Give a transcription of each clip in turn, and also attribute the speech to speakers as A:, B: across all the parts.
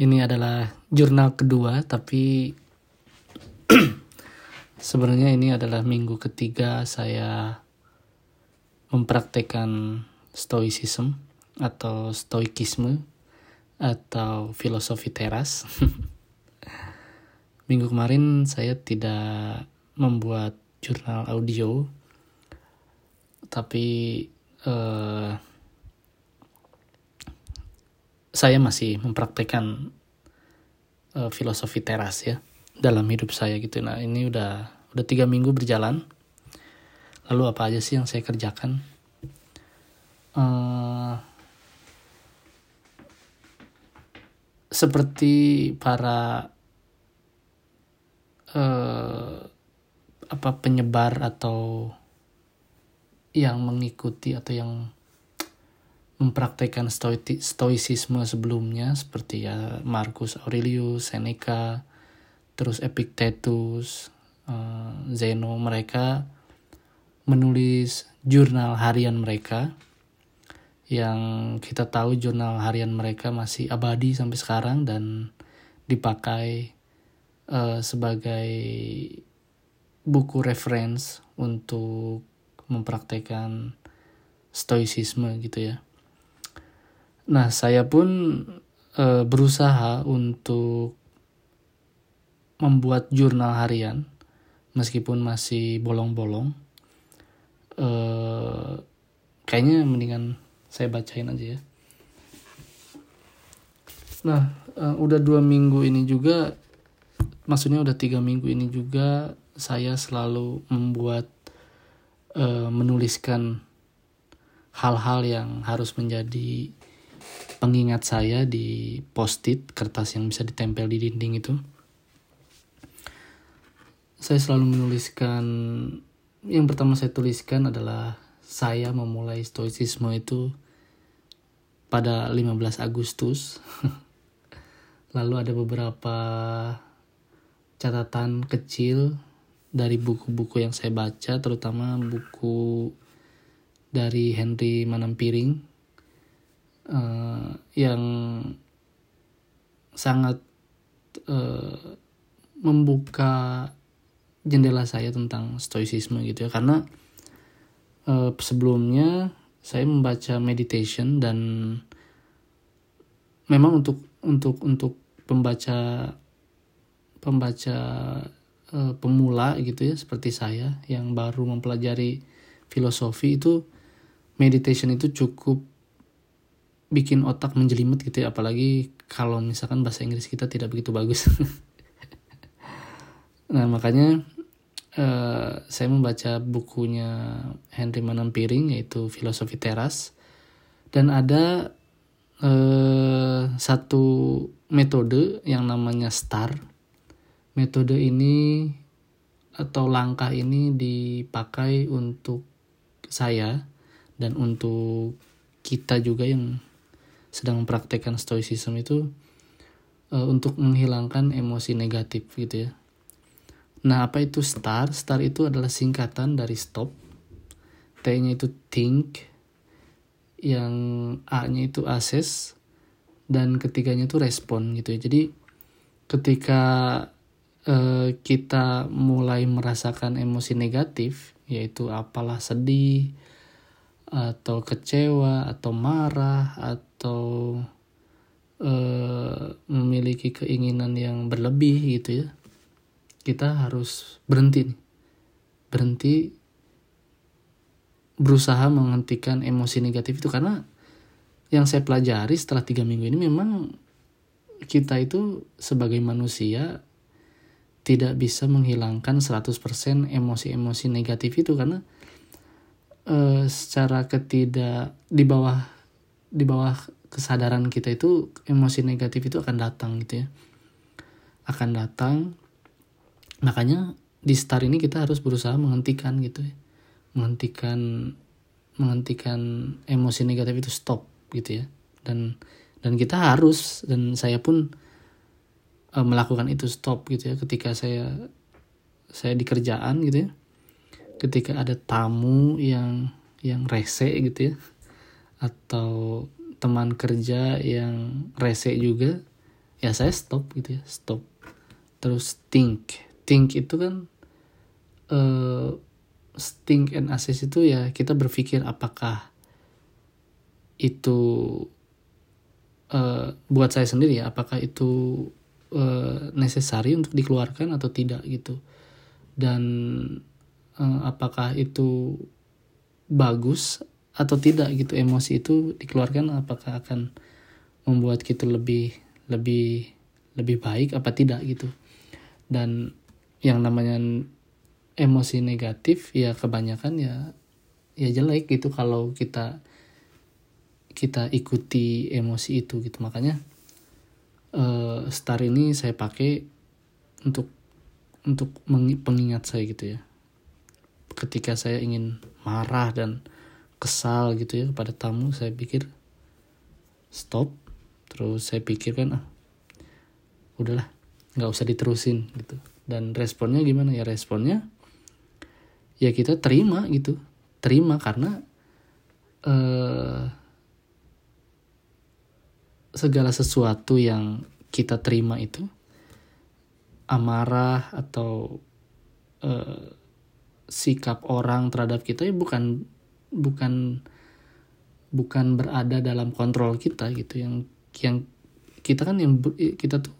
A: ini adalah jurnal kedua tapi sebenarnya ini adalah minggu ketiga saya mempraktekkan stoicism atau stoikisme atau filosofi teras. minggu kemarin saya tidak membuat jurnal audio tapi uh, saya masih mempraktekkan uh, filosofi teras ya dalam hidup saya gitu. Nah ini udah udah tiga minggu berjalan. Lalu apa aja sih yang saya kerjakan? Uh, seperti para uh, apa penyebar atau yang mengikuti atau yang mempraktekkan stoicisme sebelumnya seperti ya Marcus Aurelius, Seneca, terus Epictetus, uh, Zeno mereka menulis jurnal harian mereka yang kita tahu jurnal harian mereka masih abadi sampai sekarang dan dipakai uh, sebagai buku reference untuk mempraktekkan stoicisme gitu ya. Nah, saya pun e, berusaha untuk membuat jurnal harian meskipun masih bolong-bolong. E, kayaknya mendingan saya bacain aja ya. Nah, e, udah dua minggu ini juga, maksudnya udah tiga minggu ini juga saya selalu membuat e, menuliskan hal-hal yang harus menjadi pengingat saya di post-it kertas yang bisa ditempel di dinding itu. Saya selalu menuliskan yang pertama saya tuliskan adalah saya memulai stoicisme itu pada 15 Agustus. Lalu ada beberapa catatan kecil dari buku-buku yang saya baca terutama buku dari Henry Manampiring uh, yang sangat uh, membuka jendela saya tentang stoicisme gitu ya. Karena uh, sebelumnya saya membaca meditation dan memang untuk untuk untuk pembaca pembaca uh, pemula gitu ya seperti saya yang baru mempelajari filosofi itu meditation itu cukup bikin otak menjelimet gitu ya apalagi kalau misalkan bahasa Inggris kita tidak begitu bagus. Nah makanya uh, saya membaca bukunya Henry Manampiring yaitu Filosofi Teras. Dan ada uh, satu metode yang namanya STAR. Metode ini atau langkah ini dipakai untuk saya dan untuk kita juga yang sedang mempraktekkan stoicism itu uh, untuk menghilangkan emosi negatif gitu ya. Nah, apa itu STAR? STAR itu adalah singkatan dari stop. T-nya itu think, yang A-nya itu assess, dan ketiganya itu respon gitu ya. Jadi ketika uh, kita mulai merasakan emosi negatif, yaitu apalah sedih, atau kecewa, atau marah, atau atau uh, memiliki keinginan yang berlebih gitu ya kita harus berhenti nih. Berhenti berusaha menghentikan emosi negatif itu. Karena yang saya pelajari setelah tiga minggu ini memang kita itu sebagai manusia tidak bisa menghilangkan 100% emosi-emosi negatif itu. Karena e, secara ketidak di bawah di bawah kesadaran kita itu emosi negatif itu akan datang gitu ya. Akan datang. Makanya di start ini kita harus berusaha menghentikan gitu ya. Menghentikan menghentikan emosi negatif itu stop gitu ya. Dan dan kita harus dan saya pun uh, melakukan itu stop gitu ya. Ketika saya saya di kerjaan gitu ya. Ketika ada tamu yang yang rese gitu ya. Atau teman kerja yang rese juga ya saya stop gitu ya stop. Terus think. Think itu kan uh, think and assess itu ya kita berpikir apakah itu uh, buat saya sendiri ya apakah itu uh, necessary untuk dikeluarkan atau tidak gitu. Dan uh, apakah itu bagus atau tidak gitu emosi itu dikeluarkan apakah akan membuat kita lebih lebih lebih baik apa tidak gitu. Dan yang namanya emosi negatif ya kebanyakan ya ya jelek gitu kalau kita kita ikuti emosi itu gitu. Makanya uh, star ini saya pakai untuk untuk pengingat saya gitu ya. Ketika saya ingin marah dan kesal gitu ya kepada tamu saya pikir stop. Terus saya pikirkan ah udahlah nggak usah diterusin gitu. Dan responnya gimana ya? Responnya ya kita terima gitu. Terima karena uh, segala sesuatu yang kita terima itu amarah atau uh, sikap orang terhadap kita ya bukan bukan bukan berada dalam kontrol kita gitu. Yang yang kita kan yang kita tuh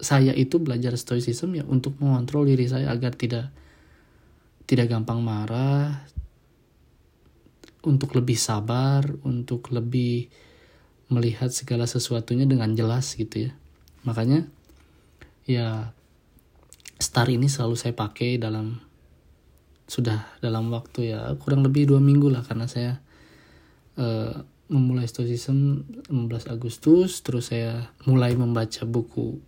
A: saya itu belajar stoicism ya untuk mengontrol diri saya agar tidak tidak gampang marah untuk lebih sabar untuk lebih melihat segala sesuatunya dengan jelas gitu ya. Makanya ya star ini selalu saya pakai dalam sudah dalam waktu ya kurang lebih dua minggu lah karena saya uh, memulai stoicism 16 Agustus terus saya mulai membaca buku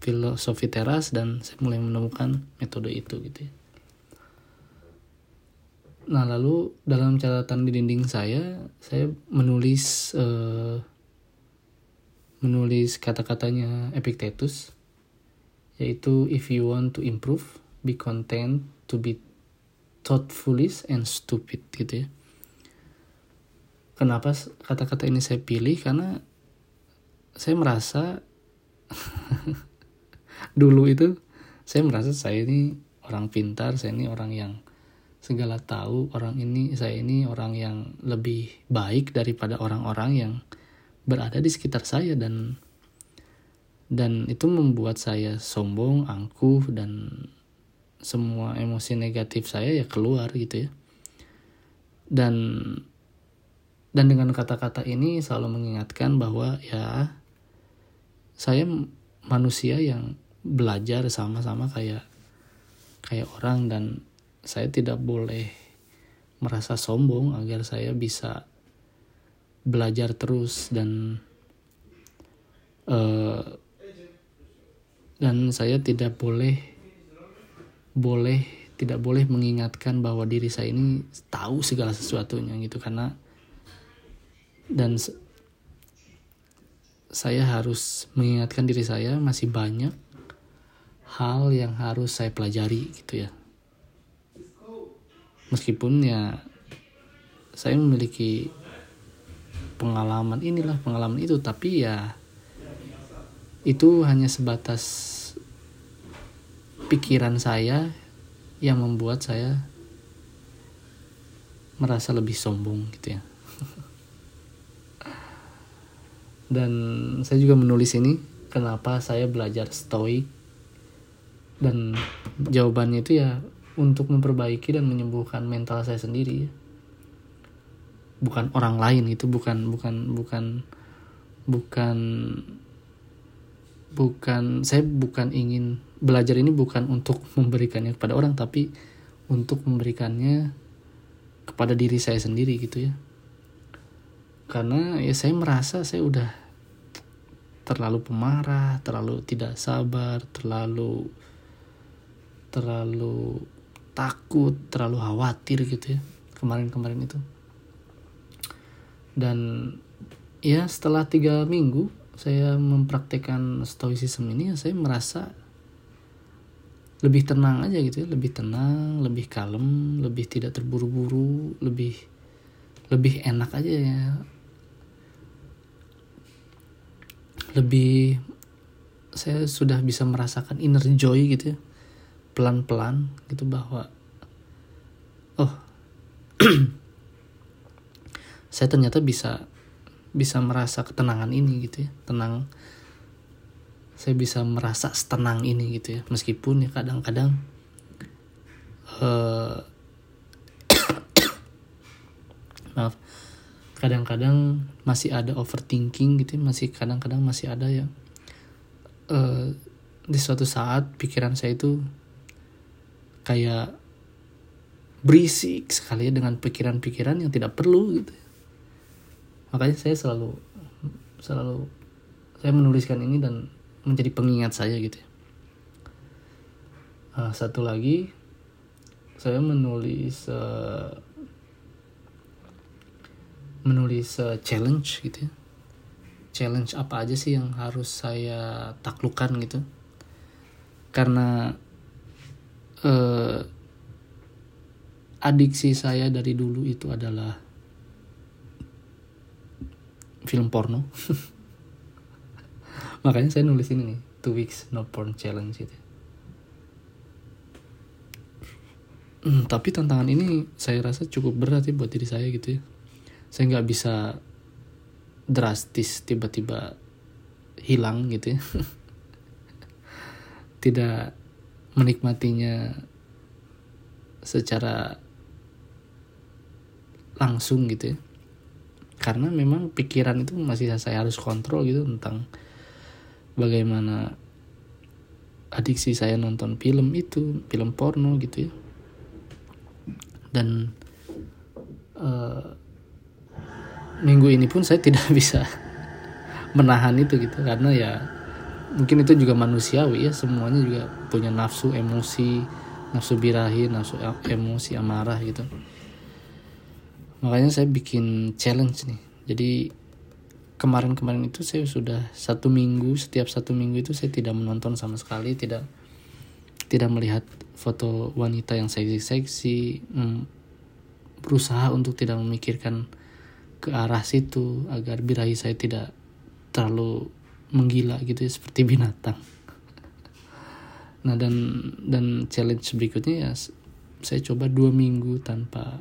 A: filosofi teras dan saya mulai menemukan metode itu gitu ya. Nah lalu dalam catatan di dinding saya saya menulis uh, menulis kata-katanya Epictetus yaitu if you want to improve be content to be thoughtfully and stupid gitu ya. Kenapa kata-kata ini saya pilih karena saya merasa dulu itu saya merasa saya ini orang pintar, saya ini orang yang segala tahu orang ini saya ini orang yang lebih baik daripada orang-orang yang berada di sekitar saya dan dan itu membuat saya sombong, angkuh dan semua emosi negatif saya ya keluar gitu ya. Dan dan dengan kata-kata ini selalu mengingatkan bahwa ya saya manusia yang belajar sama-sama kayak kayak orang dan saya tidak boleh merasa sombong agar saya bisa belajar terus dan uh, dan saya tidak boleh boleh tidak boleh mengingatkan bahwa diri saya ini tahu segala sesuatunya gitu karena dan saya harus mengingatkan diri saya masih banyak hal yang harus saya pelajari gitu ya. Meskipun ya saya memiliki pengalaman inilah pengalaman itu tapi ya itu hanya sebatas pikiran saya yang membuat saya merasa lebih sombong gitu ya. Dan saya juga menulis ini kenapa saya belajar stoik? Dan jawabannya itu ya untuk memperbaiki dan menyembuhkan mental saya sendiri bukan orang lain itu bukan bukan bukan bukan bukan saya bukan ingin belajar ini bukan untuk memberikannya kepada orang tapi untuk memberikannya kepada diri saya sendiri gitu ya karena ya saya merasa saya udah terlalu pemarah terlalu tidak sabar terlalu terlalu takut, terlalu khawatir gitu ya kemarin-kemarin itu. Dan ya setelah tiga minggu saya mempraktekkan stoicism ini, saya merasa lebih tenang aja gitu ya, lebih tenang, lebih kalem, lebih tidak terburu-buru, lebih lebih enak aja ya. Lebih saya sudah bisa merasakan inner joy gitu ya. Pelan-pelan gitu bahwa oh saya ternyata bisa bisa merasa ketenangan ini gitu ya. Tenang saya bisa merasa setenang ini gitu ya meskipun ya kadang-kadang uh, maaf kadang-kadang masih ada overthinking gitu ya. masih kadang-kadang masih ada yang uh, di suatu saat pikiran saya itu kayak berisik sekali ya dengan pikiran-pikiran yang tidak perlu gitu makanya saya selalu selalu saya menuliskan ini dan menjadi pengingat saya gitu. Nah, satu lagi saya menulis uh, menulis uh, challenge gitu ya. Challenge apa aja sih yang harus saya taklukkan gitu? Karena uh, adiksi saya dari dulu itu adalah film porno makanya saya nulis ini nih two weeks no porn challenge gitu hmm, tapi tantangan ini saya rasa cukup berat ya buat diri saya gitu ya. Saya nggak bisa drastis tiba-tiba hilang gitu ya. Tidak menikmatinya secara langsung gitu ya. Karena memang pikiran itu masih saya harus kontrol gitu tentang bagaimana adiksi saya nonton film itu film porno gitu ya. Dan uh, minggu ini pun saya tidak bisa menahan itu gitu. Karena ya mungkin itu juga manusiawi ya. Semuanya juga punya nafsu emosi nafsu birahi nafsu emosi amarah gitu. Makanya saya bikin challenge nih. Jadi kemarin-kemarin itu saya sudah satu minggu setiap satu minggu itu saya tidak menonton sama sekali tidak tidak melihat foto wanita yang seksi-seksi hmm, berusaha untuk tidak memikirkan ke arah situ agar birahi saya tidak terlalu menggila gitu ya seperti binatang. Nah dan dan challenge berikutnya ya saya coba dua minggu tanpa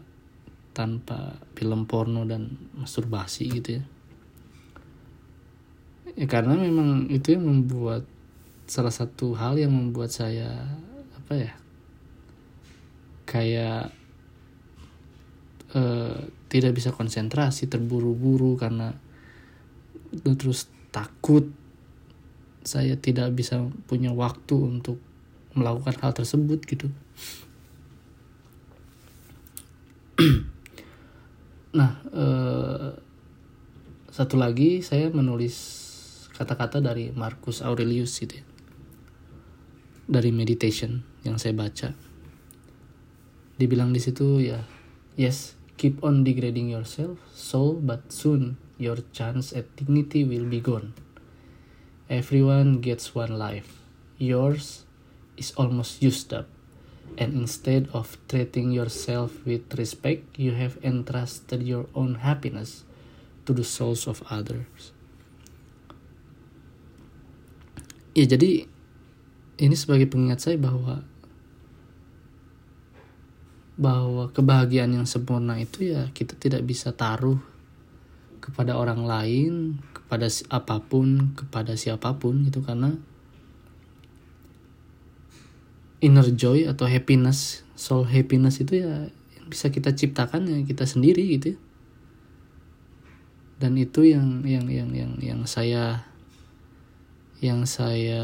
A: tanpa film porno dan masturbasi gitu ya. Ya karena memang itu yang membuat salah satu hal yang membuat saya apa ya kayak uh, tidak bisa konsentrasi terburu-buru karena terus takut saya tidak bisa punya waktu untuk melakukan hal tersebut gitu. Nah eh, satu lagi saya menulis kata-kata dari Marcus Aurelius gitu ya dari meditation yang saya baca dibilang di situ ya yes Keep on degrading yourself, soul, but soon your chance at dignity will be gone. Everyone gets one life. Yours is almost used up. And instead of treating yourself with respect, you have entrusted your own happiness to the souls of others. Ya jadi ini sebagai pengingat saya bahwa bahwa kebahagiaan yang sempurna itu ya kita tidak bisa taruh kepada orang lain, kepada apa pun, kepada siapa pun gitu karena inner joy atau happiness, soul happiness itu ya yang bisa kita ciptakan ya kita sendiri gitu ya. Dan itu yang yang yang yang yang saya yang saya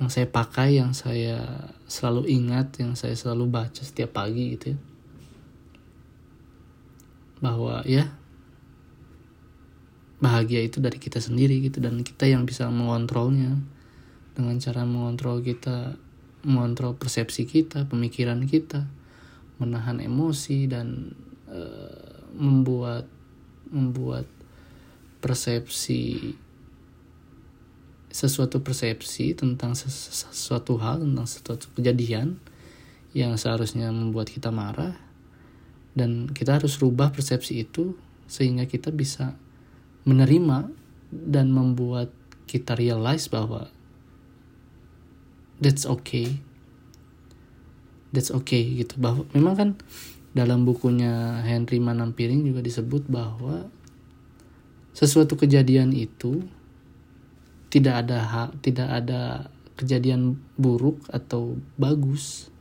A: yang saya pakai, yang saya selalu ingat, yang saya selalu baca setiap pagi gitu ya. Bahwa ya bahagia itu dari kita sendiri gitu dan kita yang bisa mengontrolnya dengan cara mengontrol kita mengontrol persepsi kita, pemikiran kita, menahan emosi dan uh, membuat membuat persepsi sesuatu persepsi tentang sesuatu hal tentang sesuatu kejadian yang seharusnya membuat kita marah dan kita harus rubah persepsi itu sehingga kita bisa menerima dan membuat kita realize bahwa that's okay. That's okay gitu. Bahwa memang kan dalam bukunya Henry Manampiring juga disebut bahwa sesuatu kejadian itu tidak ada hak tidak ada kejadian buruk atau bagus.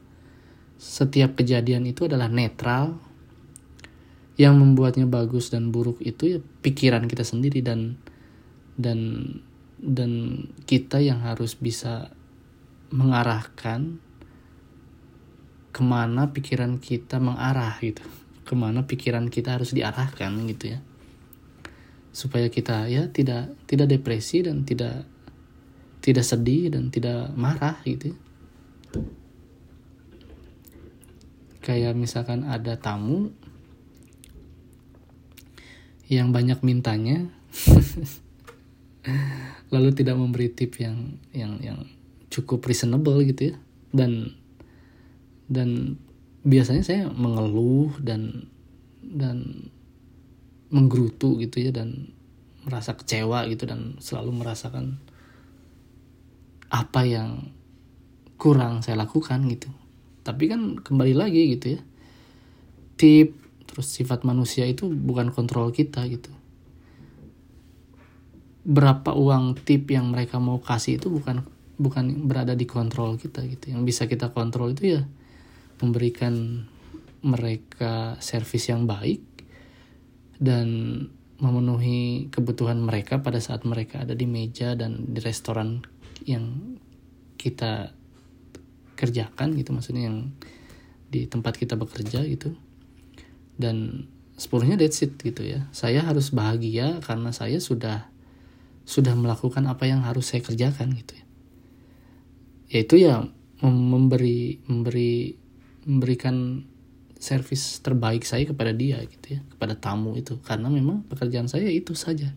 A: Setiap kejadian itu adalah netral. Yang membuatnya bagus dan buruk itu ya pikiran kita sendiri dan dan dan kita yang harus bisa mengarahkan ke mana pikiran kita mengarah gitu. Ke mana pikiran kita harus diarahkan gitu ya supaya kita ya tidak tidak depresi dan tidak tidak sedih dan tidak marah gitu ya. kayak misalkan ada tamu yang banyak mintanya lalu tidak memberi tip yang yang yang cukup reasonable gitu ya dan dan biasanya saya mengeluh dan dan menggerutu gitu ya dan merasa kecewa gitu dan selalu merasakan apa yang kurang saya lakukan gitu. Tapi kan kembali lagi gitu ya tip terus sifat manusia itu bukan kontrol kita gitu. Berapa uang tip yang mereka mau kasih itu bukan bukan berada di kontrol kita gitu. Yang bisa kita kontrol itu ya memberikan mereka servis yang baik dan memenuhi kebutuhan mereka pada saat mereka ada di meja dan di restoran yang kita kerjakan gitu maksudnya yang di tempat kita bekerja gitu. Dan sepenuhnya that's it gitu ya. Saya harus bahagia karena saya sudah sudah melakukan apa yang harus saya kerjakan gitu ya. Yaitu ya memberi memberi memberikan servis terbaik saya kepada dia gitu ya kepada tamu itu. Karena memang pekerjaan saya itu saja.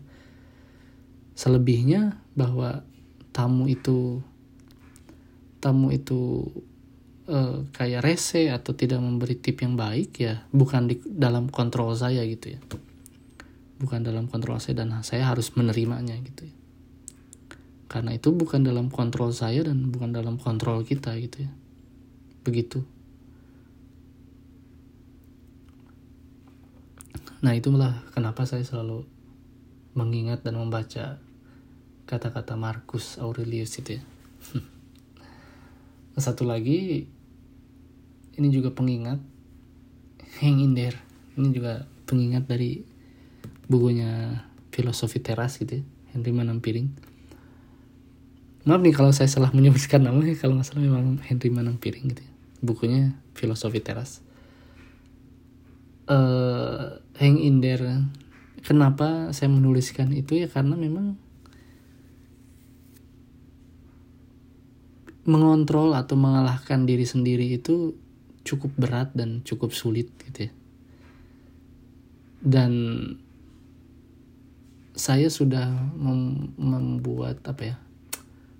A: Selebihnya bahwa tamu itu tamu itu uh, kayak rese atau tidak memberi tip yang baik ya bukan di dalam kontrol saya gitu ya. Bukan dalam kontrol saya dan saya harus menerimanya gitu ya. Karena itu bukan dalam kontrol saya dan bukan dalam kontrol kita gitu ya. Begitu nah itulah kenapa saya selalu mengingat dan membaca kata-kata Marcus Aurelius itu ya. Satu lagi ini juga pengingat hang in there ini juga pengingat dari bukunya filosofi teras gitu ya Henry Manampiring maaf nih kalau saya salah menyebutkan namanya kalau nggak salah memang Henry Manampiring gitu ya bukunya filosofi teras. Uh, hang in there kenapa saya menuliskan itu ya karena memang mengontrol atau mengalahkan diri sendiri itu cukup berat dan cukup sulit gitu ya. Dan saya sudah mem membuat apa ya?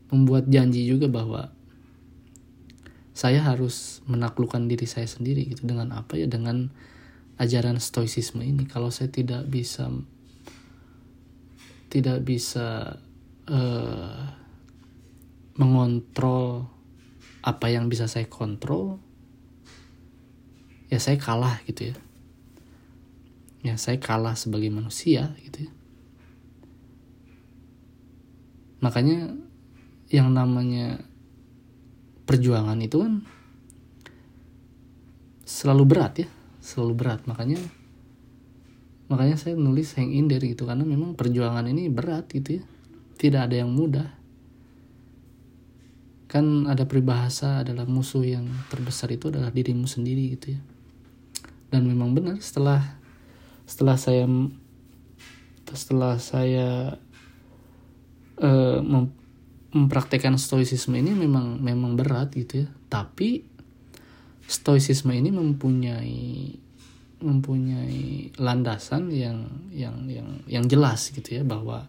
A: Membuat janji juga bahwa saya harus menaklukkan diri saya sendiri gitu dengan apa ya dengan ajaran stoicisme ini kalau saya tidak bisa tidak bisa uh, mengontrol apa yang bisa saya kontrol ya saya kalah gitu ya. Ya saya kalah sebagai manusia gitu ya. Makanya yang namanya perjuangan itu kan selalu berat ya selalu berat. Makanya makanya saya nulis hang in there gitu karena memang perjuangan ini berat gitu ya. Tidak ada yang mudah. Kan ada peribahasa adalah musuh yang terbesar itu adalah dirimu sendiri gitu ya. Dan memang benar setelah setelah saya setelah saya uh, mem mempraktekkan stoicisme ini memang memang berat gitu ya. Tapi stoicisme ini mempunyai mempunyai landasan yang yang yang yang jelas gitu ya bahwa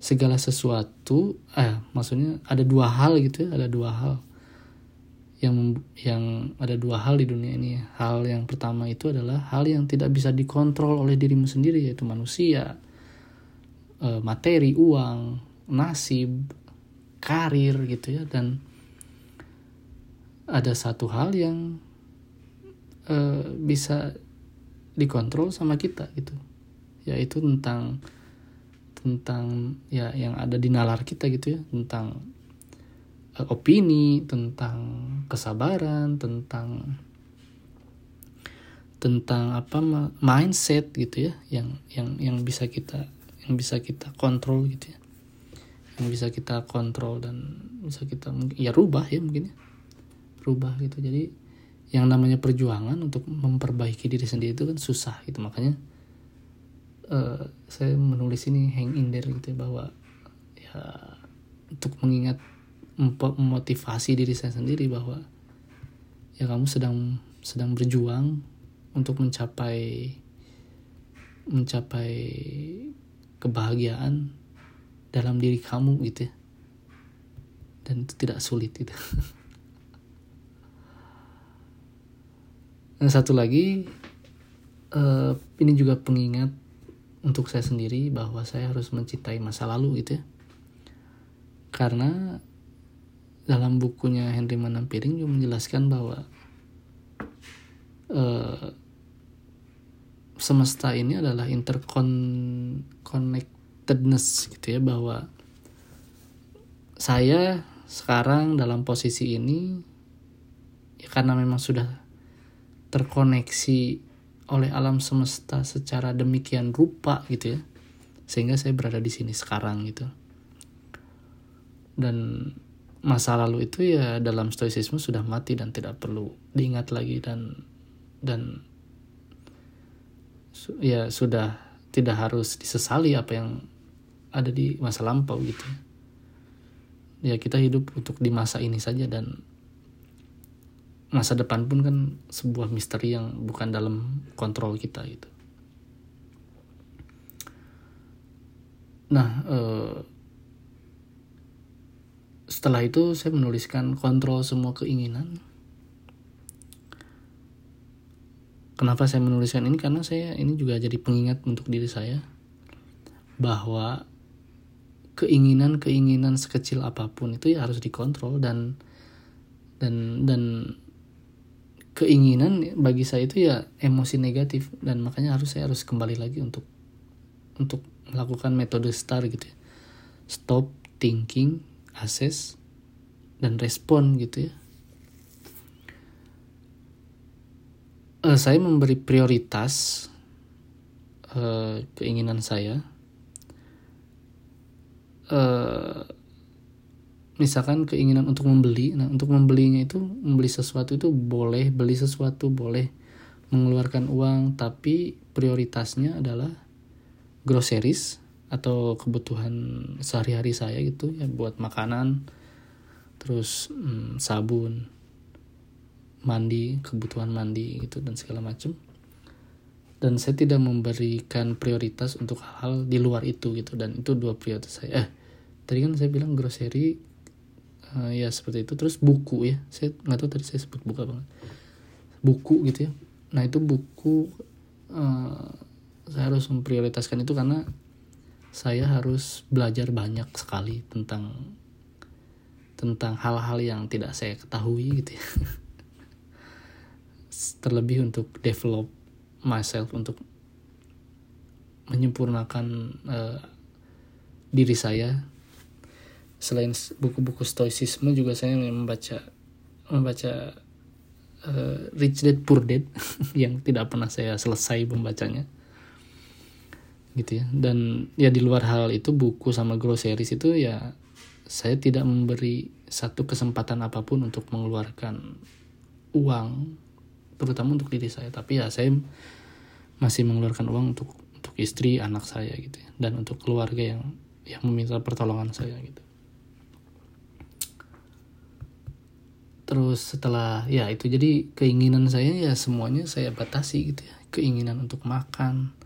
A: segala sesuatu eh maksudnya ada dua hal gitu ya ada dua hal yang yang ada dua hal di dunia ini. Hal yang pertama itu adalah hal yang tidak bisa dikontrol oleh dirimu sendiri yaitu manusia uh, materi uang nasib karir gitu ya dan ada satu hal yang uh, bisa dikontrol sama kita gitu. Yaitu tentang tentang ya yang ada di nalar kita gitu ya. Tentang uh, opini tentang kesabaran tentang tentang apa mindset gitu ya. Yang yang yang bisa kita yang bisa kita kontrol gitu ya. Yang bisa kita kontrol dan bisa kita ya rubah ya mungkin ya rubah gitu. Jadi yang namanya perjuangan untuk memperbaiki diri sendiri itu kan susah gitu. Makanya uh, saya menulis ini hang in there gitu ya, bahwa ya untuk mengingat memotivasi diri saya sendiri bahwa ya kamu sedang sedang berjuang untuk mencapai mencapai kebahagiaan dalam diri kamu gitu ya. Dan itu tidak sulit gitu dan satu lagi uh, ini juga pengingat untuk saya sendiri bahwa saya harus mencintai masa lalu gitu ya. Karena dalam bukunya Henry Manampiring juga menjelaskan bahwa uh, semesta ini adalah interconnectedness gitu ya bahwa saya sekarang dalam posisi ini ya karena memang sudah terkoneksi oleh alam semesta secara demikian rupa gitu ya sehingga saya berada di sini sekarang gitu. Dan masa lalu itu ya dalam stoicisme sudah mati dan tidak perlu diingat lagi dan dan ya sudah tidak harus disesali apa yang ada di masa lampau gitu. Ya kita hidup untuk di masa ini saja dan masa depan pun kan sebuah misteri yang bukan dalam kontrol kita gitu nah eh, setelah itu saya menuliskan kontrol semua keinginan Kenapa saya menuliskan ini? Karena saya ini juga jadi pengingat untuk diri saya bahwa keinginan-keinginan sekecil apa pun itu ya harus dikontrol dan dan dan keinginan bagi saya itu ya emosi negatif dan makanya harus saya harus kembali lagi untuk untuk melakukan metode STAR gitu ya. Stop, thinking, assess, dan respon gitu ya. uh, saya memberi prioritas uh, keinginan saya uh, misalkan keinginan untuk membeli nah untuk membelinya itu membeli sesuatu itu boleh beli sesuatu boleh mengeluarkan uang tapi prioritasnya adalah groceries atau kebutuhan sehari-hari saya gitu ya buat makanan terus hmm, sabun mandi kebutuhan mandi gitu dan segala macam dan saya tidak memberikan prioritas untuk hal-hal di luar itu gitu dan itu dua prioritas saya. Eh tadi kan saya bilang grocery uh, ya seperti itu. Terus buku ya. Saya nggak tahu tadi saya sebut buku apa buku gitu ya. Nah itu buku uh, saya harus memprioritaskan itu karena saya harus belajar banyak sekali tentang tentang hal-hal yang tidak saya ketahui gitu ya. Terlebih untuk develop myself untuk menyempurnakan uh, diri saya selain buku-buku stoicisme juga saya membaca membaca uh, Rich Dad Poor Dad yang tidak pernah saya selesai membacanya gitu ya. Dan ya di luar hal itu buku sama groceries itu ya saya tidak memberi satu kesempatan apa pun untuk mengeluarkan uang terutama untuk diri saya. Tapi ya saya masih mengeluarkan uang untuk untuk istri anak saya gitu ya, dan untuk keluarga yang yang meminta pertolongan saya gitu terus setelah ya itu jadi keinginan saya ya semuanya saya batasi gitu ya. Keinginan untuk makan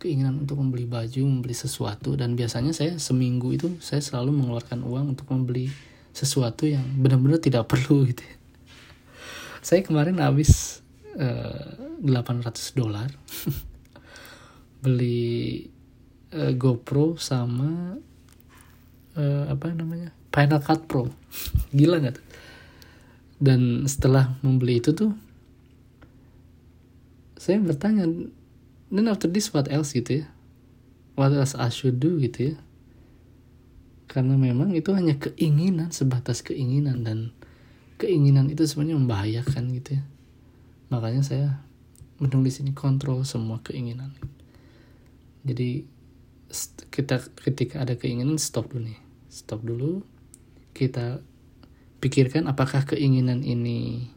A: keinginan untuk membeli baju membeli sesuatu. Dan biasanya saya seminggu itu saya selalu mengeluarkan uang untuk membeli sesuatu yang benar-benar tidak perlu gitu ya. saya kemarin habis 800 eh, dolar beli uh, GoPro sama uh, apa namanya Final Cut Pro. Gila nggak tuh dan setelah membeli itu tuh saya bertanya then after this what else? gitu ya. What else I should do? gitu ya. Karena memang itu hanya keinginan sebatas keinginan. Dan keinginan itu sebenarnya membahayakan gitu ya. Makanya saya menulis ini kontrol semua keinginan. Jadi kita ketika ada keinginan stop dulu nih. Stop dulu. Kita pikirkan apakah keinginan ini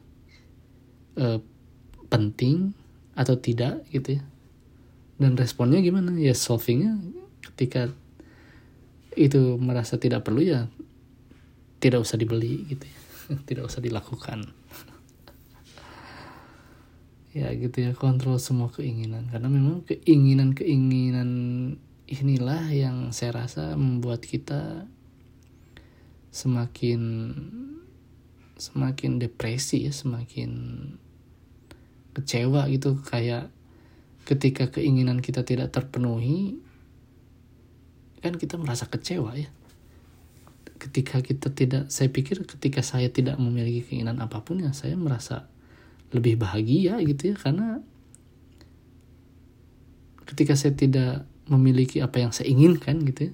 A: uh, penting atau tidak gitu ya. Dan responnya gimana? Ya solvingnya ketika itu merasa tidak perlu ya tidak usah dibeli gitu ya. Tidak usah dilakukan. Ya gitu ya kontrol semua keinginan. Karena memang keinginan keinginan inilah yang saya rasa membuat kita semakin semakin depresi ya semakin kecewa gitu. Kayak ketika keinginan kita tidak terpenuhi kan kita merasa kecewa ya. Ketika kita tidak saya pikir ketika saya tidak memiliki keinginan apa pun ya saya merasa lebih bahagia gitu ya. Karena ketika saya tidak memiliki apa yang saya inginkan gitu ya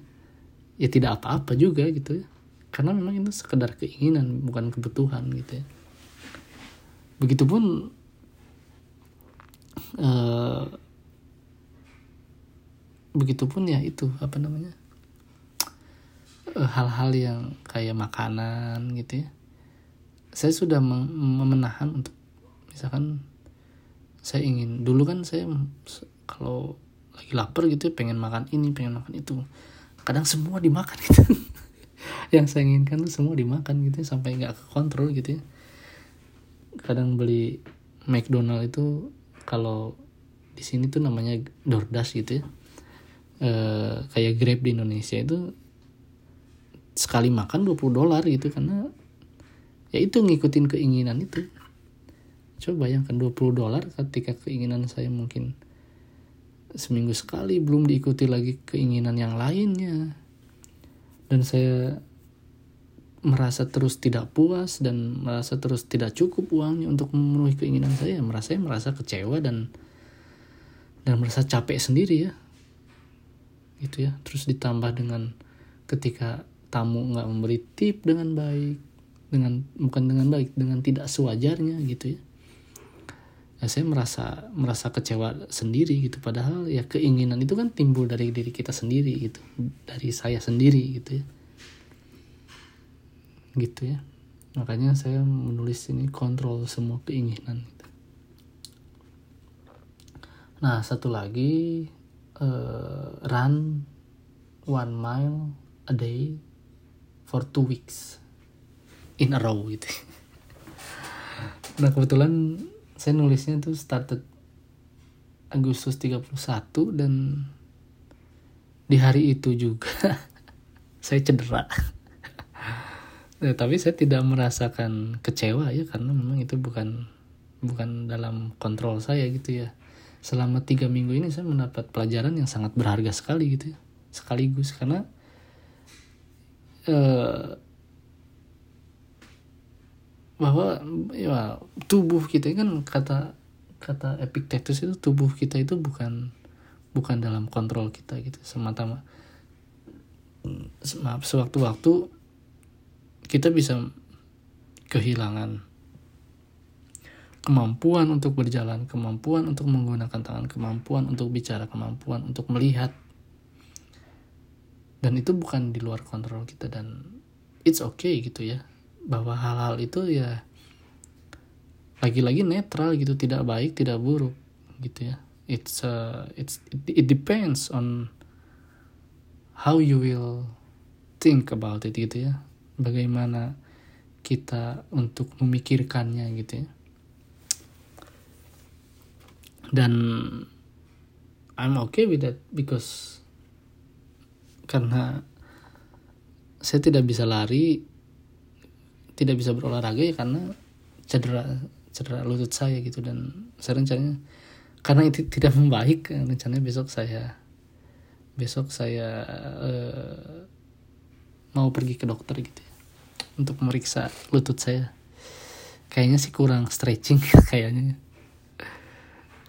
A: ya tidak apa-apa juga gitu ya karena memang itu sekedar keinginan bukan kebutuhan gitu ya. Begitupun uh, begitupun ya itu apa namanya eh, hal-hal uh, yang kayak makanan gitu ya. Saya sudah memenahan untuk misalkan saya ingin dulu kan saya kalau lagi lapar gitu ya pengen makan ini pengen makan itu. Kadang semua dimakan gitu yang saya inginkan tuh semua dimakan gitu ya, sampai nggak kontrol gitu ya. Kadang beli McDonald itu kalau di sini tuh namanya DoorDash gitu ya. E, kayak Grab di Indonesia itu sekali makan 20 dolar gitu karena ya itu ngikutin keinginan itu. Coba bayangkan 20 dolar ketika keinginan saya mungkin seminggu sekali belum diikuti lagi keinginan yang lainnya dan saya merasa terus tidak puas dan merasa terus tidak cukup uangnya untuk memenuhi keinginan saya. Merasa saya merasa kecewa dan dan merasa capek sendiri ya. Gitu ya. Terus ditambah dengan ketika tamu nggak memberi tip dengan baik dengan bukan dengan baik dengan tidak sewajarnya gitu ya ya saya merasa merasa kecewa sendiri gitu. Padahal ya keinginan itu kan timbul dari diri kita sendiri gitu. Dari saya sendiri gitu ya. Gitu ya. Makanya saya menulis ini kontrol semua keinginan. Gitu. nah satu lagi uh, run one mile a day for two weeks in a row gitu. Nah kebetulan saya nulisnya tuh started Agustus 31 dan di hari itu juga saya cedera. Ya, tapi saya tidak merasakan kecewa ya karena memang itu bukan bukan dalam kontrol saya gitu ya. Selama tiga minggu ini saya mendapat pelajaran yang sangat berharga sekali gitu ya sekaligus. Karena uh, bahwa ya tubuh kita kan kata kata Epictetus itu tubuh kita itu bukan bukan dalam kontrol kita gitu semata maaf sewaktu-waktu kita bisa kehilangan kemampuan untuk berjalan, kemampuan untuk menggunakan tangan, kemampuan untuk bicara, kemampuan untuk melihat. Dan itu bukan di luar kontrol kita dan it's okay gitu ya. Bahwa hal-hal itu ya lagi-lagi netral gitu, tidak baik, tidak buruk gitu ya. It's uh, it's it, it depends on how you will think about it gitu ya bagaimana kita untuk memikirkannya gitu ya dan I'm okay with that because karena saya tidak bisa lari tidak bisa berolahraga ya karena cedera cedera lutut saya gitu dan saya rencananya karena itu tidak membaik rencananya besok saya besok saya uh, mau pergi ke dokter gitu ya, untuk memeriksa lutut saya. Kayaknya sih kurang stretching kayaknya.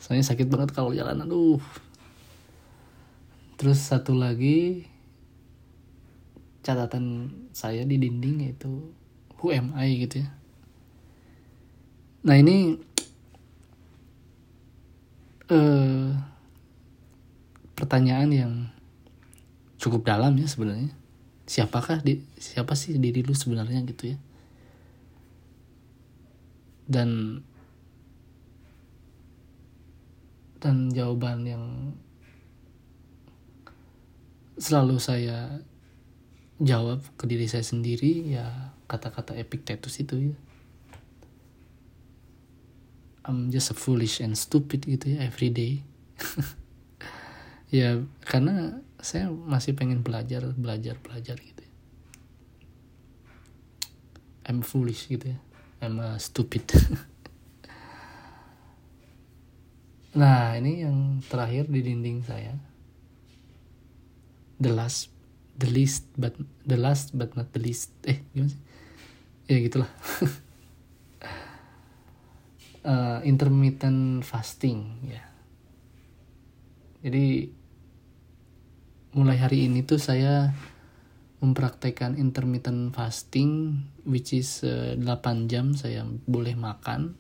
A: Soalnya sakit banget kalau jalan aduh. Terus satu lagi catatan saya di dinding yaitu who am I gitu ya. Nah ini uh, pertanyaan yang cukup dalam ya sebenarnya. Siapakah di siapa sih diri lu sebenarnya gitu ya? Dan dan jawaban yang selalu saya jawab ke diri saya sendiri ya kata-kata Epictetus itu ya. I'm just a foolish and stupid gitu ya every day. Ya karena saya masih pengen belajar belajar belajar gitu ya. I'm foolish gitu ya. I'm a stupid. Nah ini yang terakhir di dinding saya. The last the least but the last but not the least. Eh gimana sih? Ya gitulah. Uh, intermittent fasting ya. Jadi mulai hari ini tuh saya mempraktekkan intermittent fasting which is uh, eh, 8 jam saya boleh makan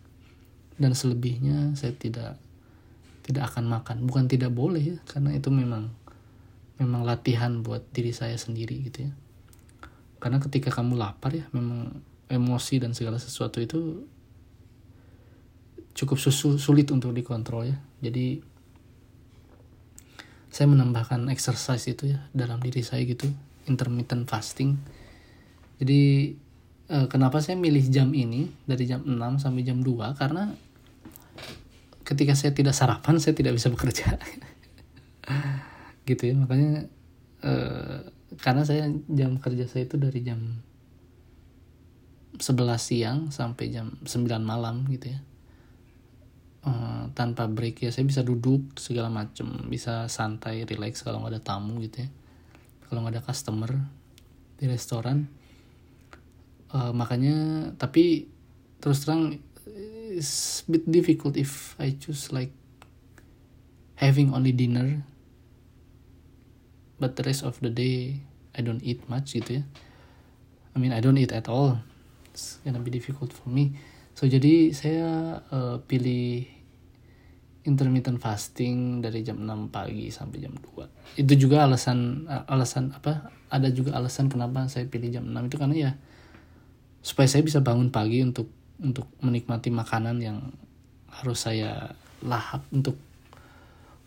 A: dan selebihnya saya tidak tidak akan makan. Bukan tidak boleh ya karena itu memang memang latihan buat diri saya sendiri gitu ya. Karena ketika kamu lapar ya memang emosi dan segala sesuatu itu cukup sulit untuk dikontrol ya. Jadi saya menambahkan exercise itu ya dalam diri saya gitu intermittent fasting. Jadi eh, kenapa saya milih jam ini dari jam 6 sampai jam 2 karena ketika saya tidak sarapan saya tidak bisa bekerja gitu ya. Makanya eh, karena saya jam kerja saya itu dari jam 11 siang sampai jam 9 malam gitu ya. Uh, tanpa break ya saya bisa duduk segala macem bisa santai relax kalau nggak ada tamu gitu ya. Kalau nggak ada customer di restoran. Uh, makanya tapi terus terang it's bit difficult if I choose like having only dinner but the rest of the day I don't eat much gitu ya. I mean I don't eat at all. It's gonna be difficult for me. So jadi saya uh, pilih intermittent fasting dari jam 6 pagi sampai jam 2 itu juga alasan alasan apa? Ada juga alasan kenapa saya pilih jam 6 itu karena ya supaya saya bisa bangun pagi untuk untuk menikmati makanan yang harus saya lahap untuk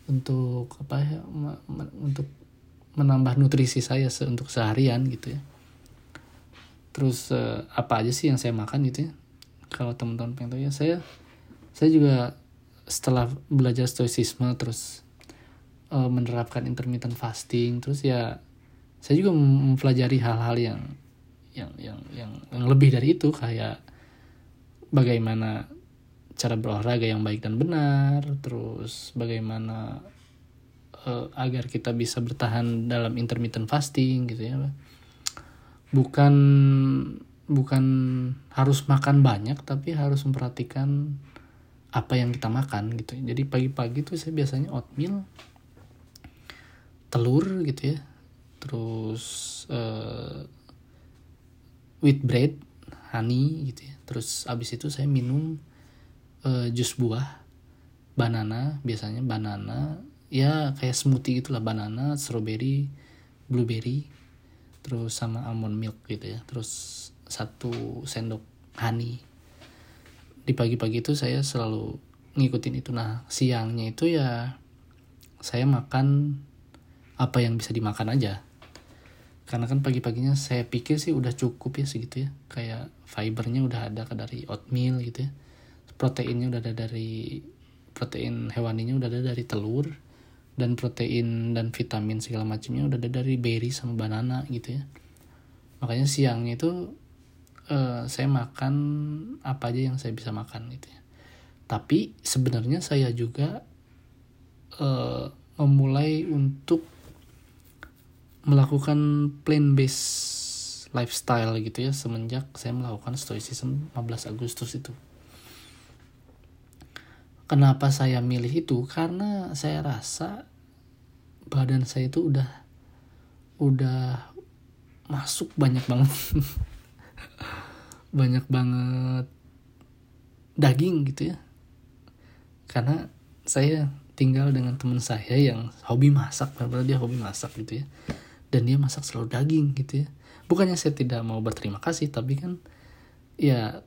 A: untuk apa ya untuk menambah nutrisi saya se untuk seharian gitu ya. Terus uh, apa aja sih yang saya makan gitu ya? Kalau teman-teman pengen tahu ya saya saya juga setelah belajar stoicisme terus uh, menerapkan intermittent fasting terus ya saya juga mempelajari hal-hal yang yang yang yang yang lebih dari itu kayak bagaimana cara berolahraga yang baik dan benar terus bagaimana uh, agar kita bisa bertahan dalam intermittent fasting gitu ya. Bukan bukan harus makan banyak tapi harus memperhatikan apa yang kita makan gitu. Jadi pagi-pagi tuh saya biasanya oatmeal telur gitu ya. Terus uh, wheat bread honey gitu ya. Terus abis itu saya minum uh, jus buah banana biasanya banana ya kayak smoothie gitulah banana strawberry blueberry terus sama almond milk gitu ya. Terus satu sendok honey. Di pagi-pagi itu saya selalu ngikutin itu. Nah siangnya itu ya saya makan apa yang bisa dimakan aja. Karena kan pagi-paginya saya pikir sih udah cukup ya segitu ya. Kayak fibernya udah ada dari oatmeal gitu ya. Proteinnya udah ada dari protein hewaninya udah ada dari telur dan protein dan vitamin segala macamnya udah ada dari berry sama banana gitu ya makanya siangnya itu uh, saya makan apa aja yang saya bisa makan gitu ya tapi sebenarnya saya juga uh, memulai untuk melakukan plan based lifestyle gitu ya semenjak saya melakukan stoicism 15 Agustus itu. Kenapa saya milih itu? Karena saya rasa badan saya itu udah udah masuk banyak banget. Banyak banget daging gitu ya. Karena saya tinggal dengan teman saya yang hobi masak padahal dia hobi masak gitu ya. Dan dia masak selalu daging gitu ya. Bukannya saya tidak mau berterima kasih tapi kan ya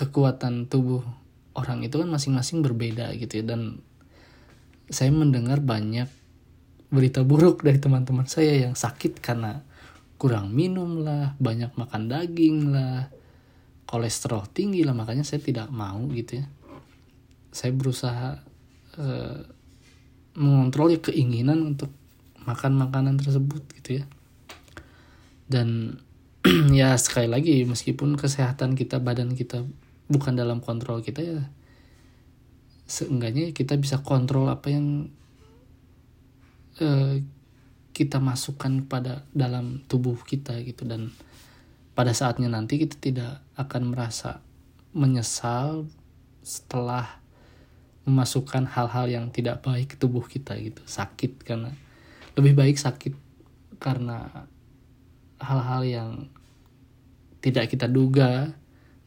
A: kekuatan tubuh orang itu kan masing-masing berbeda gitu ya. Dan saya mendengar banyak berita buruk dari teman-teman saya yang sakit karena kurang minum lah banyak makan daging lah kolesterol tinggi lah. Makanya saya tidak mau gitu ya. Saya berusaha uh, mengontrol ya keinginan untuk makan makanan tersebut gitu ya. Dan ya sekali lagi meskipun kesehatan kita badan kita bukan dalam kontrol kita ya. Seenggaknya kita bisa kontrol apa yang uh, kita masukkan pada dalam tubuh kita gitu. Dan pada saatnya nanti kita tidak akan merasa menyesal setelah memasukkan hal-hal yang tidak baik ke tubuh kita gitu. Sakit karena lebih baik sakit karena hal-hal yang tidak kita duga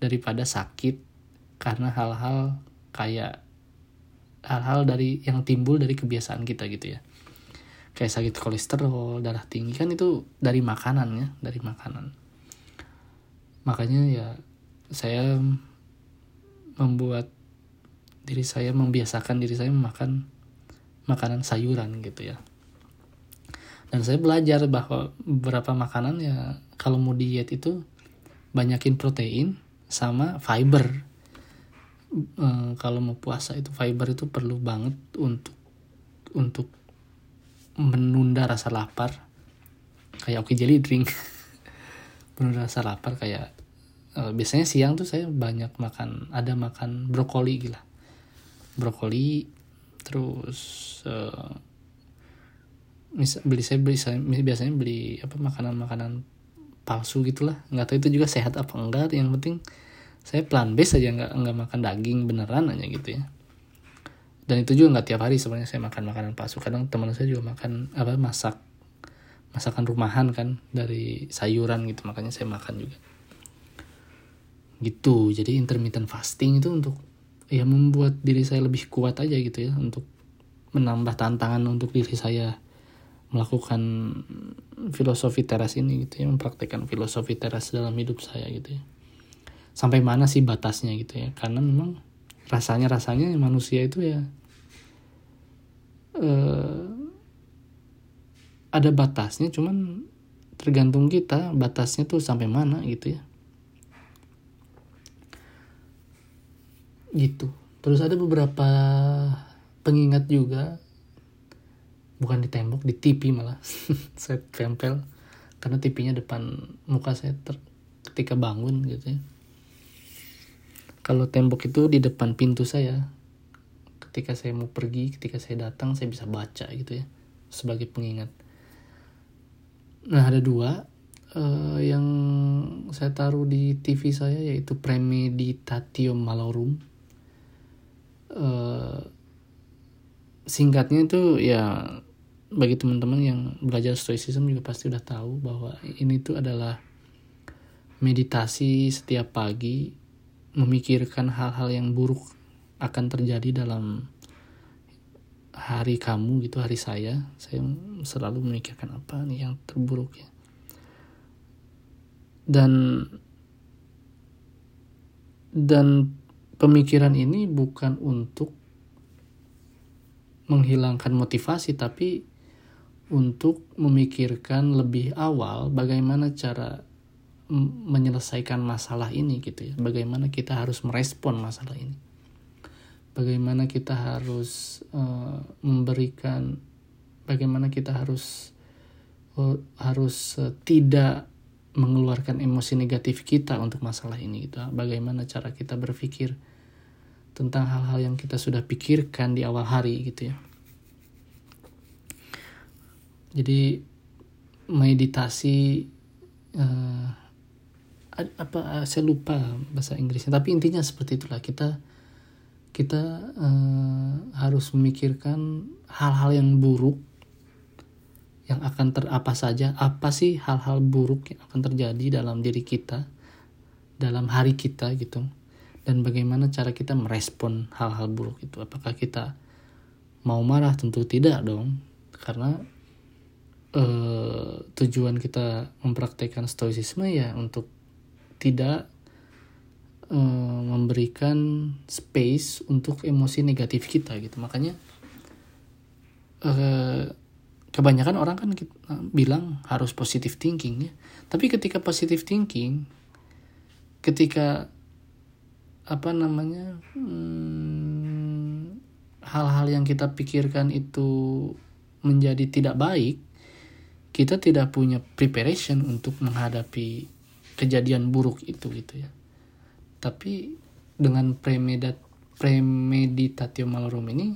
A: daripada sakit karena hal-hal kayak hal-hal dari yang timbul dari kebiasaan kita gitu ya. Kayak sakit kolesterol darah tinggi kan itu dari makanan ya dari makanan. Makanya ya saya membuat diri saya membiasakan diri saya memakan makanan sayuran gitu ya. Dan saya belajar bahwa beberapa makanan ya kalau mau diet itu banyakin protein sama fiber. E, kalau mau puasa itu fiber itu perlu banget untuk untuk menunda rasa lapar. Kayak oke jelly drink. Menunda rasa lapar kayak e, biasanya siang tuh saya banyak makan ada makan brokoli gila. Brokoli terus uh, mis beli saya beli saya biasanya beli apa makanan-makanan palsu gitulah. Nggak tahu itu juga sehat apa enggak. Yang penting saya plan base aja nggak nggak makan daging beneran aja gitu ya. Dan itu juga nggak tiap hari sebenarnya saya makan makanan palsu. Kadang teman saya juga makan apa masak masakan rumahan kan dari sayuran gitu. Makanya saya makan juga. Gitu. Jadi intermittent fasting itu untuk ya membuat diri saya lebih kuat aja gitu ya. Untuk menambah tantangan untuk diri saya melakukan filosofi teras ini gitu ya mempraktekkan filosofi teras dalam hidup saya gitu ya. Sampai mana sih batasnya gitu ya? Karena memang rasanya rasanya manusia itu ya eh, ada batasnya cuman tergantung kita batasnya tuh sampai mana gitu ya. Gitu. Terus ada beberapa pengingat juga bukan di tembok di TV malah. Saya tempel karena TV-nya depan muka saya ter ketika bangun gitu ya. Kalau tembok itu di depan pintu saya ketika saya mau pergi ketika saya datang saya bisa baca gitu ya sebagai pengingat. Nah ada dua uh, yang saya taruh di TV saya yaitu Premeditatio Malorum. Uh, singkatnya itu ya bagi teman-teman yang belajar stoicism juga pasti udah tahu bahwa ini tuh adalah meditasi setiap pagi memikirkan hal-hal yang buruk akan terjadi dalam hari kamu gitu hari saya. Saya selalu memikirkan apa nih yang terburuk ya. Dan dan pemikiran ini bukan untuk menghilangkan motivasi tapi untuk memikirkan lebih awal bagaimana cara menyelesaikan masalah ini gitu ya. Bagaimana kita harus merespon masalah ini. Bagaimana kita harus uh, memberikan bagaimana kita harus uh, harus uh, tidak mengeluarkan emosi negatif kita untuk masalah ini gitu. Bagaimana cara kita berpikir tentang hal-hal yang kita sudah pikirkan di awal hari gitu ya. Jadi meditasi uh, apa saya lupa bahasa Inggrisnya. Tapi intinya seperti itulah. Kita kita uh, harus memikirkan hal-hal yang buruk yang akan ter apa saja apa sih hal-hal buruk yang akan terjadi dalam diri kita dalam hari kita gitu. Dan bagaimana cara kita merespon hal-hal buruk itu. Apakah kita mau marah? Tentu tidak dong. Karena uh, tujuan kita mempraktekkan stoicisme ya untuk tidak uh, memberikan space untuk emosi negatif kita gitu. Makanya uh, kebanyakan orang kan kita bilang harus positive thinking ya. Tapi ketika positive thinking ketika apa namanya hmm, hal-hal yang kita pikirkan itu menjadi tidak baik kita tidak punya preparation untuk menghadapi kejadian buruk itu gitu ya tapi dengan premeditat premeditatio malorum ini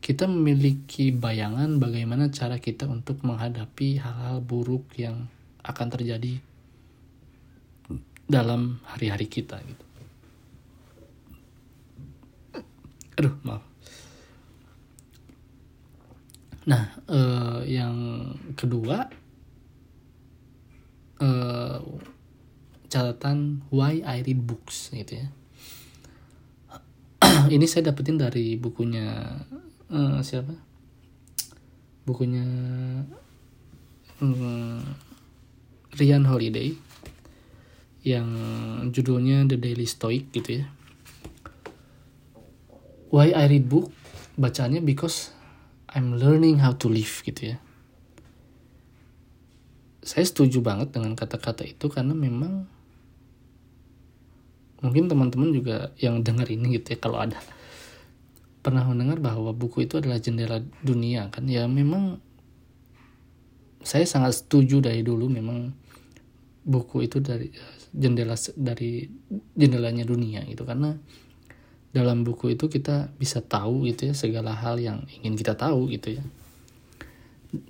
A: kita memiliki bayangan bagaimana cara kita untuk menghadapi hal-hal buruk yang akan terjadi dalam hari-hari kita gitu. Aduh, maaf. Nah, eh, yang kedua eh, catatan why I read books gitu ya. Ini saya dapetin dari bukunya uh, siapa bukunya um, Ryan Holiday yang judulnya The Daily Stoic gitu ya Why I read book bacanya because I'm learning how to live gitu ya. Saya setuju banget dengan kata-kata itu karena memang mungkin teman-teman juga yang dengar ini gitu ya kalau ada pernah mendengar bahwa buku itu adalah jendela dunia kan ya memang saya sangat setuju dari dulu memang buku itu dari jendela dari jendelanya dunia gitu. Karena dalam buku itu kita bisa tahu gitu ya segala hal yang ingin kita tahu gitu ya.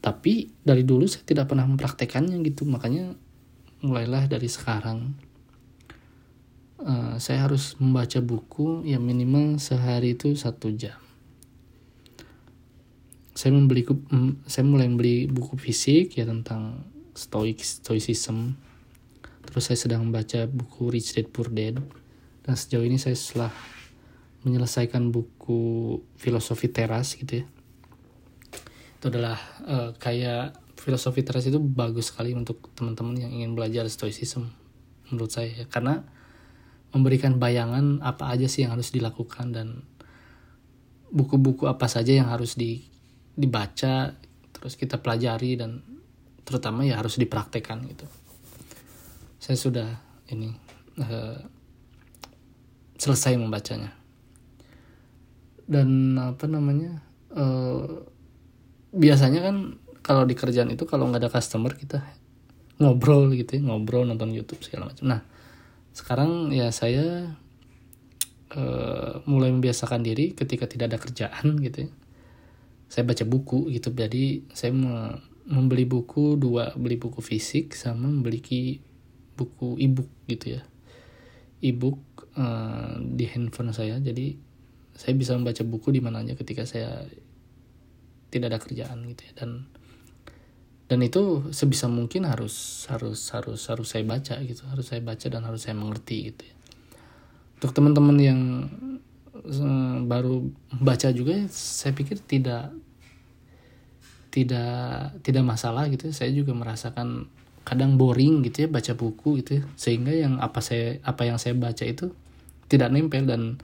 A: Tapi dari dulu saya tidak pernah mempraktekannya gitu makanya mulailah dari sekarang. Uh, saya harus membaca buku yang minimal sehari itu satu jam. Saya membeli saya mulai membeli buku fisik ya tentang stoic stoicism. Terus saya sedang membaca buku Rich Dad Poor Dad. Dan sejauh ini saya setelah menyelesaikan buku filosofi teras gitu ya. Itu adalah uh, kayak filosofi teras itu bagus sekali untuk teman-teman yang ingin belajar stoicism menurut saya ya. karena memberikan bayangan apa aja sih yang harus dilakukan dan buku-buku apa saja yang harus di, dibaca terus kita pelajari dan terutama ya harus dipraktekkan gitu. Saya sudah ini uh, selesai membacanya dan apa namanya uh, biasanya kan kalau di kerjaan itu kalau nggak ada customer kita ngobrol gitu ya, ngobrol nonton YouTube segala macam nah sekarang ya saya uh, mulai membiasakan diri ketika tidak ada kerjaan gitu ya. Saya baca buku gitu. Jadi saya membeli buku dua beli buku fisik sama membeli buku ebook gitu ya. Ebook uh, di handphone saya. Jadi saya bisa membaca buku di mana aja ketika saya tidak ada kerjaan gitu ya dan dan itu sebisa mungkin harus harus harus harus saya baca gitu harus saya baca dan harus saya mengerti gitu ya. untuk teman-teman yang uh, baru baca juga saya pikir tidak tidak tidak masalah gitu ya. saya juga merasakan kadang boring gitu ya baca buku gitu ya sehingga yang apa saya apa yang saya baca itu tidak nempel dan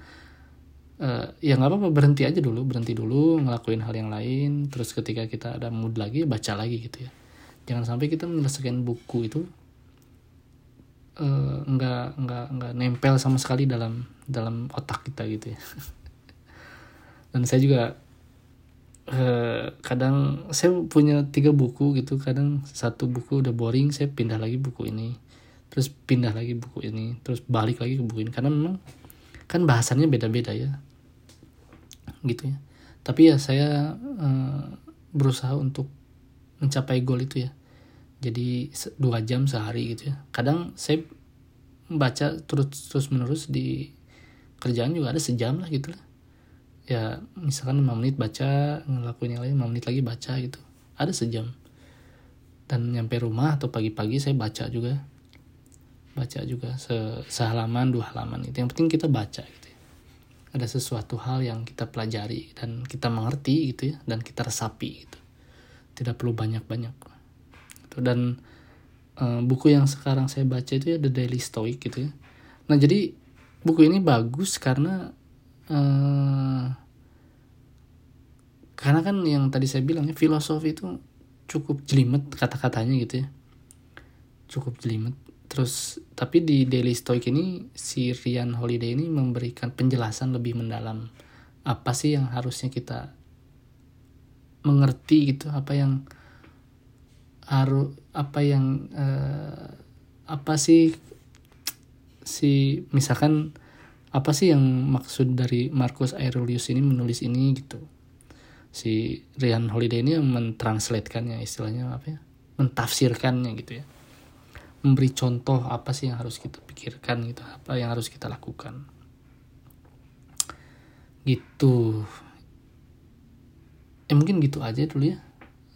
A: uh, ya nggak apa-apa berhenti aja dulu berhenti dulu ngelakuin hal yang lain terus ketika kita ada mood lagi baca lagi gitu ya. Jangan sampai kita menyelesaikan buku itu uh, nggak nggak nggak nempel sama sekali dalam dalam otak kita gitu ya. Dan saya juga uh, kadang saya punya tiga buku gitu kadang satu buku udah boring saya pindah lagi buku ini terus pindah lagi buku ini terus balik lagi ke buku ini. Karena memang kan bahasannya beda-beda ya gitu ya. Tapi ya saya uh, berusaha untuk mencapai goal itu ya. Jadi dua jam sehari gitu ya. Kadang saya baca terus terus menerus di kerjaan juga ada sejam lah gitu lah. Ya misalkan 5 menit baca ngelakuin yang lain 5 menit lagi baca gitu. Ada sejam. Dan nyampe rumah atau pagi-pagi saya baca juga. Baca juga se sehalaman dua halaman itu yang penting kita baca gitu ya. Ada sesuatu hal yang kita pelajari dan kita mengerti gitu ya dan kita resapi gitu. Tidak perlu banyak-banyak. Gitu. dan uh, buku yang sekarang saya baca itu ya The Daily Stoic gitu ya. Nah jadi buku ini bagus karena uh, karena kan yang tadi saya bilang ya filosofi itu cukup jelimet kata-katanya gitu ya. Cukup jelimet terus tapi di Daily Stoic ini si Ryan Holiday ini memberikan penjelasan lebih mendalam. Apa sih yang harusnya kita mengerti gitu? Apa yang harus apa yang uh, apa sih si misalkan apa sih yang maksud dari Marcus Aurelius ini menulis ini gitu? Si Ryan Holiday ini mentranslatekannya istilahnya apa ya? Mentafsirkannya gitu ya memberi contoh apa sih yang harus kita pikirkan gitu apa yang harus kita lakukan. Gitu. Eh mungkin gitu aja dulu ya.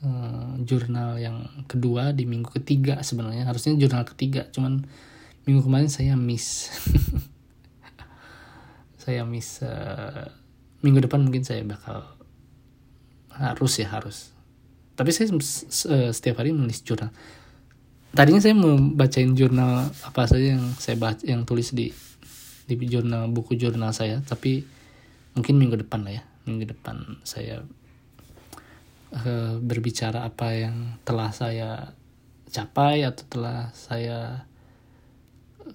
A: Uh, jurnal yang kedua di minggu ketiga sebenarnya. Harusnya jurnal ketiga cuman minggu kemarin saya miss. Saya miss uh, minggu depan mungkin saya bakal harus ya harus. Tapi saya setiap hari menulis jurnal tadinya saya mau bacain jurnal apa saja yang saya baca yang tulis di di jurnal buku jurnal saya tapi mungkin minggu depan lah ya. Minggu depan saya uh, berbicara apa yang telah saya capai atau telah saya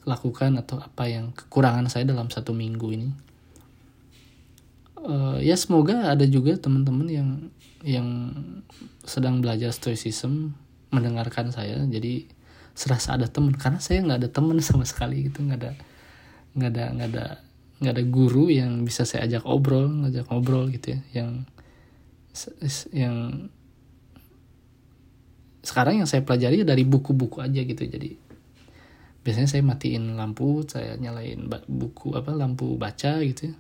A: lakukan atau apa yang kekurangan saya dalam satu minggu ini. Uh, ya semoga ada juga teman-teman yang yang sedang belajar stoicism mendengarkan saya jadi serasa ada teman. Karena saya nggak ada teman sama sekali gitu nggak ada nggak ada nggak ada nggak ada guru yang bisa saya ajak obrol ngajak ngobrol gitu ya. Yang yang sekarang yang saya pelajari dari buku-buku aja gitu. Jadi biasanya saya matiin lampu saya nyalain buku apa lampu baca gitu ya.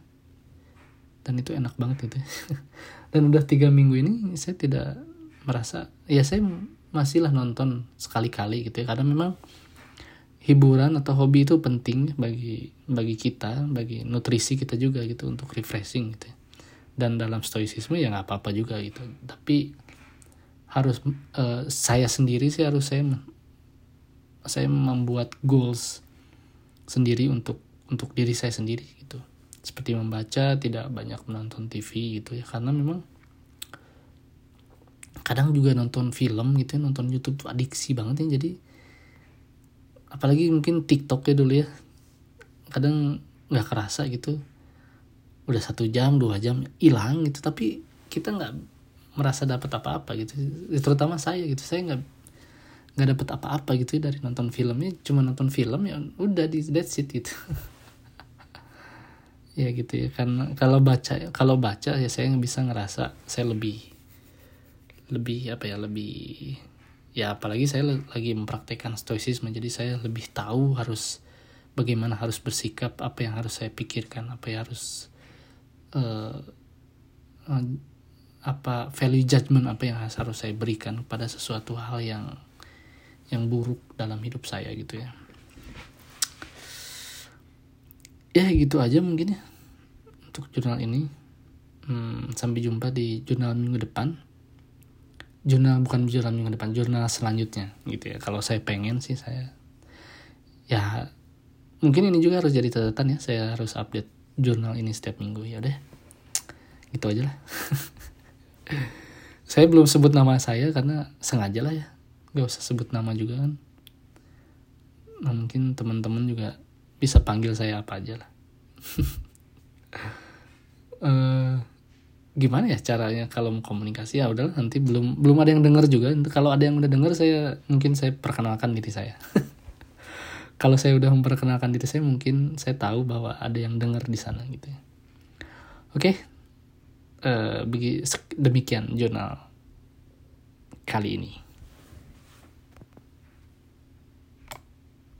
A: Dan itu enak banget gitu ya. dan udah tiga minggu ini saya tidak merasa ya saya masih lah nonton sekali-kali gitu ya. Karena memang hiburan atau hobi itu penting bagi bagi kita bagi nutrisi kita juga gitu untuk refreshing gitu ya. Dan dalam stoicisme ya nggak apa-apa juga gitu. Tapi harus uh, saya sendiri sih harus saya saya membuat goals sendiri untuk untuk diri saya sendiri gitu. Seperti membaca tidak banyak menonton TV gitu ya. Karena memang kadang juga nonton film gitu ya nonton YouTube tuh adiksi banget ya jadi apalagi mungkin TikTok ya dulu ya kadang nggak kerasa gitu udah satu jam dua jam hilang gitu tapi kita nggak merasa dapat apa-apa gitu terutama saya gitu saya nggak nggak dapat apa-apa gitu ya dari nonton filmnya cuma nonton film ya udah di that's it gitu. Ya gitu ya kan kalau baca kalau baca ya saya bisa ngerasa saya lebih lebih apa ya lebih ya apalagi saya lagi mempraktekkan stoicisme jadi saya lebih tahu harus bagaimana harus bersikap apa yang harus saya pikirkan apa yang harus uh, apa value judgment apa yang harus saya berikan pada sesuatu hal yang yang buruk dalam hidup saya gitu ya. Ya gitu aja mungkin ya untuk jurnal ini. Hmm, sampai jumpa di jurnal minggu depan jurnal bukan jurnal minggu depan jurnal selanjutnya gitu ya. Kalau saya pengen sih saya ya mungkin ini juga harus jadi catatan ya saya harus update jurnal ini setiap minggu ya deh gitu aja lah. Saya belum sebut nama saya karena sengaja lah ya. Gak usah sebut nama juga kan. Nah, mungkin teman-teman juga bisa panggil saya apa aja lah. Uh, gimana ya caranya kalau mau komunikasi ya udahlah nanti belum belum ada yang dengar juga. Kalau ada yang udah dengar saya mungkin saya perkenalkan diri saya. Kalau saya udah memperkenalkan diri saya mungkin saya tahu bahwa ada yang dengar di sana gitu ya. Oke. Okay. uh, demikian jurnal kali ini